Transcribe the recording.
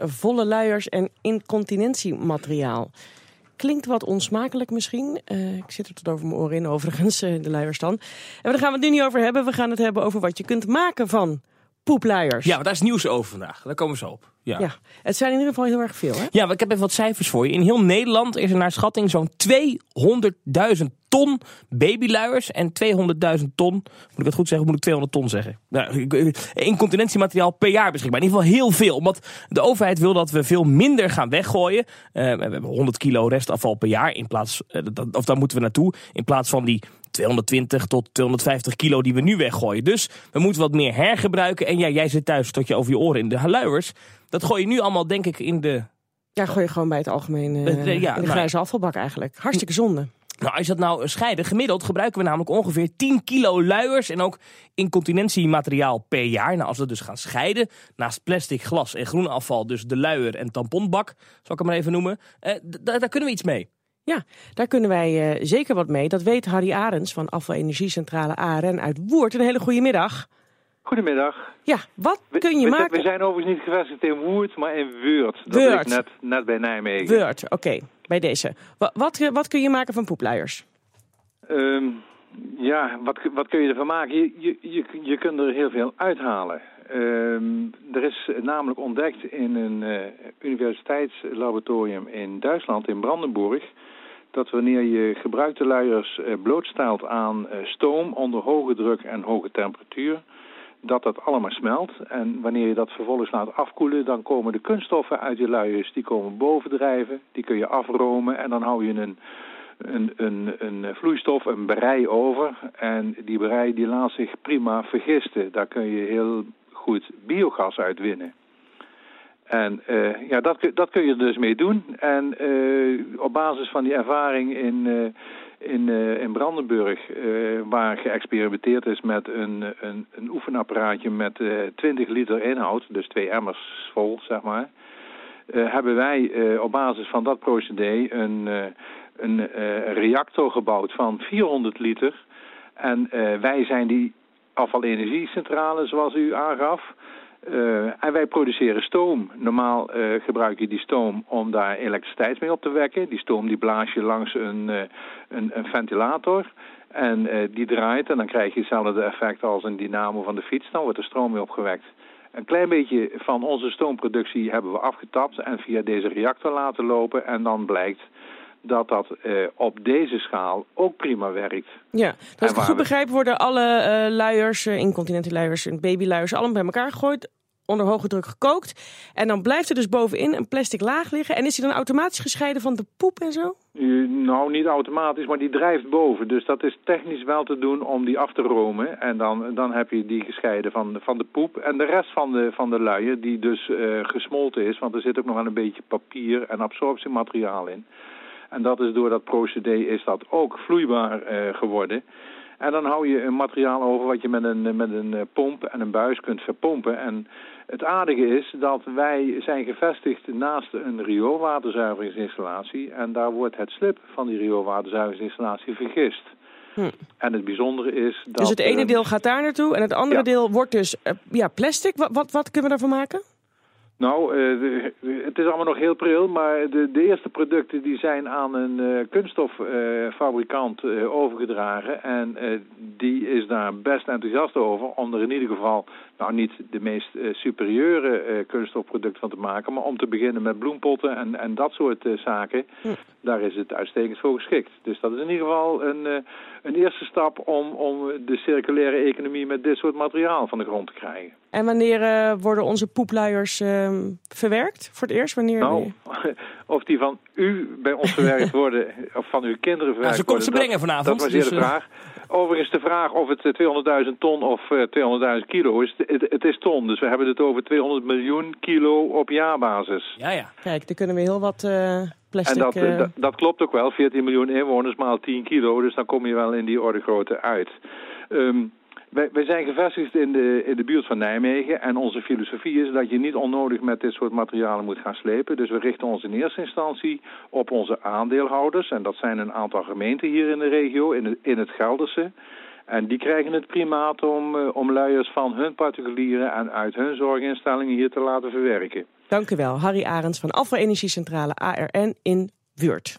volle luiers en incontinentiemateriaal. Klinkt wat onsmakelijk misschien. Uh, ik zit er tot over mijn oren in, overigens, uh, de luiers dan. En daar gaan we het nu niet over hebben. We gaan het hebben over wat je kunt maken van poepluiers. Ja, daar is nieuws over vandaag. Daar komen zo op. Ja. ja. het zijn in ieder geval heel erg veel. Hè? Ja, ik heb even wat cijfers voor je. In heel Nederland is er naar schatting zo'n 200.000 ton babyluiers en 200.000 ton, moet ik het goed zeggen, moet ik 200 ton zeggen. Nou, incontinentiemateriaal per jaar beschikbaar. In ieder geval heel veel, omdat de overheid wil dat we veel minder gaan weggooien. Uh, we hebben 100 kilo restafval per jaar, in plaats, uh, of daar moeten we naartoe, in plaats van die 220 tot 250 kilo die we nu weggooien. Dus we moeten wat meer hergebruiken. En ja, jij zit thuis tot je over je oren in de luiers. Dat gooi je nu allemaal, denk ik, in de. Ja, gooi je gewoon bij het algemeen uh, ja, in de nou grijze afvalbak eigenlijk. Hartstikke zonde. Nou, als je dat nou scheiden, gemiddeld gebruiken we namelijk ongeveer 10 kilo luiers en ook incontinentiemateriaal per jaar. Nou, als we dus gaan scheiden, naast plastic, glas en groen afval, dus de luier en tamponbak, zal ik hem maar even noemen, eh, daar kunnen we iets mee. Ja, daar kunnen wij uh, zeker wat mee. Dat weet Harry Arends van Afvalenergiecentrale ARN uit Woert. Een hele goede middag. Goedemiddag. Ja, wat kun je we, maken? We zijn overigens niet gevestigd in Woert, maar in Weurt. Dat Weurt. net, net bij Nijmegen. Weurt, oké. Bij deze. Wat, wat, wat, kun je maken van poepluiers? Um, ja, wat, wat kun je ervan maken? Je, je, je, kunt er heel veel uithalen. Um, er is namelijk ontdekt in een uh, universiteitslaboratorium in Duitsland, in Brandenburg, dat wanneer je gebruikte luiers uh, blootstelt aan uh, stoom onder hoge druk en hoge temperatuur, dat dat allemaal smelt. En wanneer je dat vervolgens laat afkoelen, dan komen de kunststoffen uit je luiers, die komen bovendrijven, die kun je afromen en dan hou je een, een, een, een vloeistof, een berei over. En die berei die laat zich prima vergisten. Daar kun je heel goed biogas uitwinnen. En uh, ja, dat, dat kun je er dus mee doen. En uh, op basis van die ervaring in, uh, in, in Brandenburg, waar geëxperimenteerd is met een, een, een oefenapparaatje met 20 liter inhoud, dus twee emmers vol, zeg maar, hebben wij op basis van dat procedé een, een reactor gebouwd van 400 liter. En wij zijn die afvalenergiecentrale, zoals u aangaf. Uh, en wij produceren stoom. Normaal uh, gebruik je die stoom om daar elektriciteit mee op te wekken. Die stoom die blaas je langs een, uh, een, een, ventilator. En die draait en dan krijg je hetzelfde effect als een dynamo van de fiets. Dan wordt er stroom mee opgewekt. Een klein beetje van onze stoomproductie hebben we afgetapt en via deze reactor laten lopen. En dan blijkt dat dat uh, op deze schaal ook prima werkt. Ja, dat ik goed begrijp worden alle uh, luiers, uh, incontinente luiers en babyluiers, allemaal bij elkaar gegooid, onder hoge druk gekookt. En dan blijft er dus bovenin een plastic laag liggen. En is die dan automatisch gescheiden van de poep en zo? nou, niet automatisch, maar die drijft boven. Dus dat is technisch wel te doen om die af te romen. En dan, dan heb je die gescheiden van, van de poep. En de rest van de, van de luier, die dus gesmolten is, want er zit ook nog wel een beetje papier en absorptiemateriaal in. En dat is door dat procedé is dat ook vloeibaar uh, geworden. En dan hou je een materiaal over wat je met een, met een eh, pomp en een buis kunt verpompen. En het aardige is dat wij zijn gevestigd naast een rioolwaterzuiveringsinstallatie. En daar wordt het slip van die rioolwaterzuiveringsinstallatie vergist. Hm. En het bijzondere is dat... Dus het ene deel gaat daar naartoe en het andere ja. deel wordt dus ja, plastic. Wat, wat, wat kunnen we daarvan maken? Nou, uh, het is allemaal nog heel pril, maar de, de eerste producten die zijn aan een uh, kunststoffabrikant uh, overgedragen. En die is daar best enthousiast over om er in ieder geval, nou niet de meest superieure kunststofproducten van te maken, maar om te beginnen met bloempotten en, en dat soort zaken. Hm. Daar is het uitstekend voor geschikt. Dus dat is in ieder geval een, een eerste stap om, om de circulaire economie met dit soort materiaal van de grond te krijgen. En wanneer uh, worden onze poepluiers uh, verwerkt voor het eerst? Wanneer nou, of die van u bij ons verwerkt worden, of van uw kinderen verwerkt ja, ze worden. Ze brengen dat, vanavond. Dat was dus, de vraag. Overigens de vraag of het 200.000 ton of 200.000 kilo is. Het, het, is ton, dus we hebben het over 200 miljoen kilo op jaarbasis. Ja, ja. Kijk, dan kunnen we heel wat uh, plastic... En dat, dat, dat, klopt ook wel, 14 miljoen inwoners maal 10 kilo, dus dan kom je wel in die orde grootte uit. Um, wij, zijn gevestigd in de, in de buurt van Nijmegen en onze filosofie is dat je niet onnodig met dit soort materialen moet gaan slepen. Dus we richten ons in eerste instantie op onze aandeelhouders en dat zijn een aantal gemeenten hier in de regio, in het, in het Gelderse. En die krijgen het primaat om, uh, om luiers van hun particulieren en uit hun zorginstellingen hier te laten verwerken. Dank u wel. Harry Arends van Afval Energiecentrale ARN in Wuurt.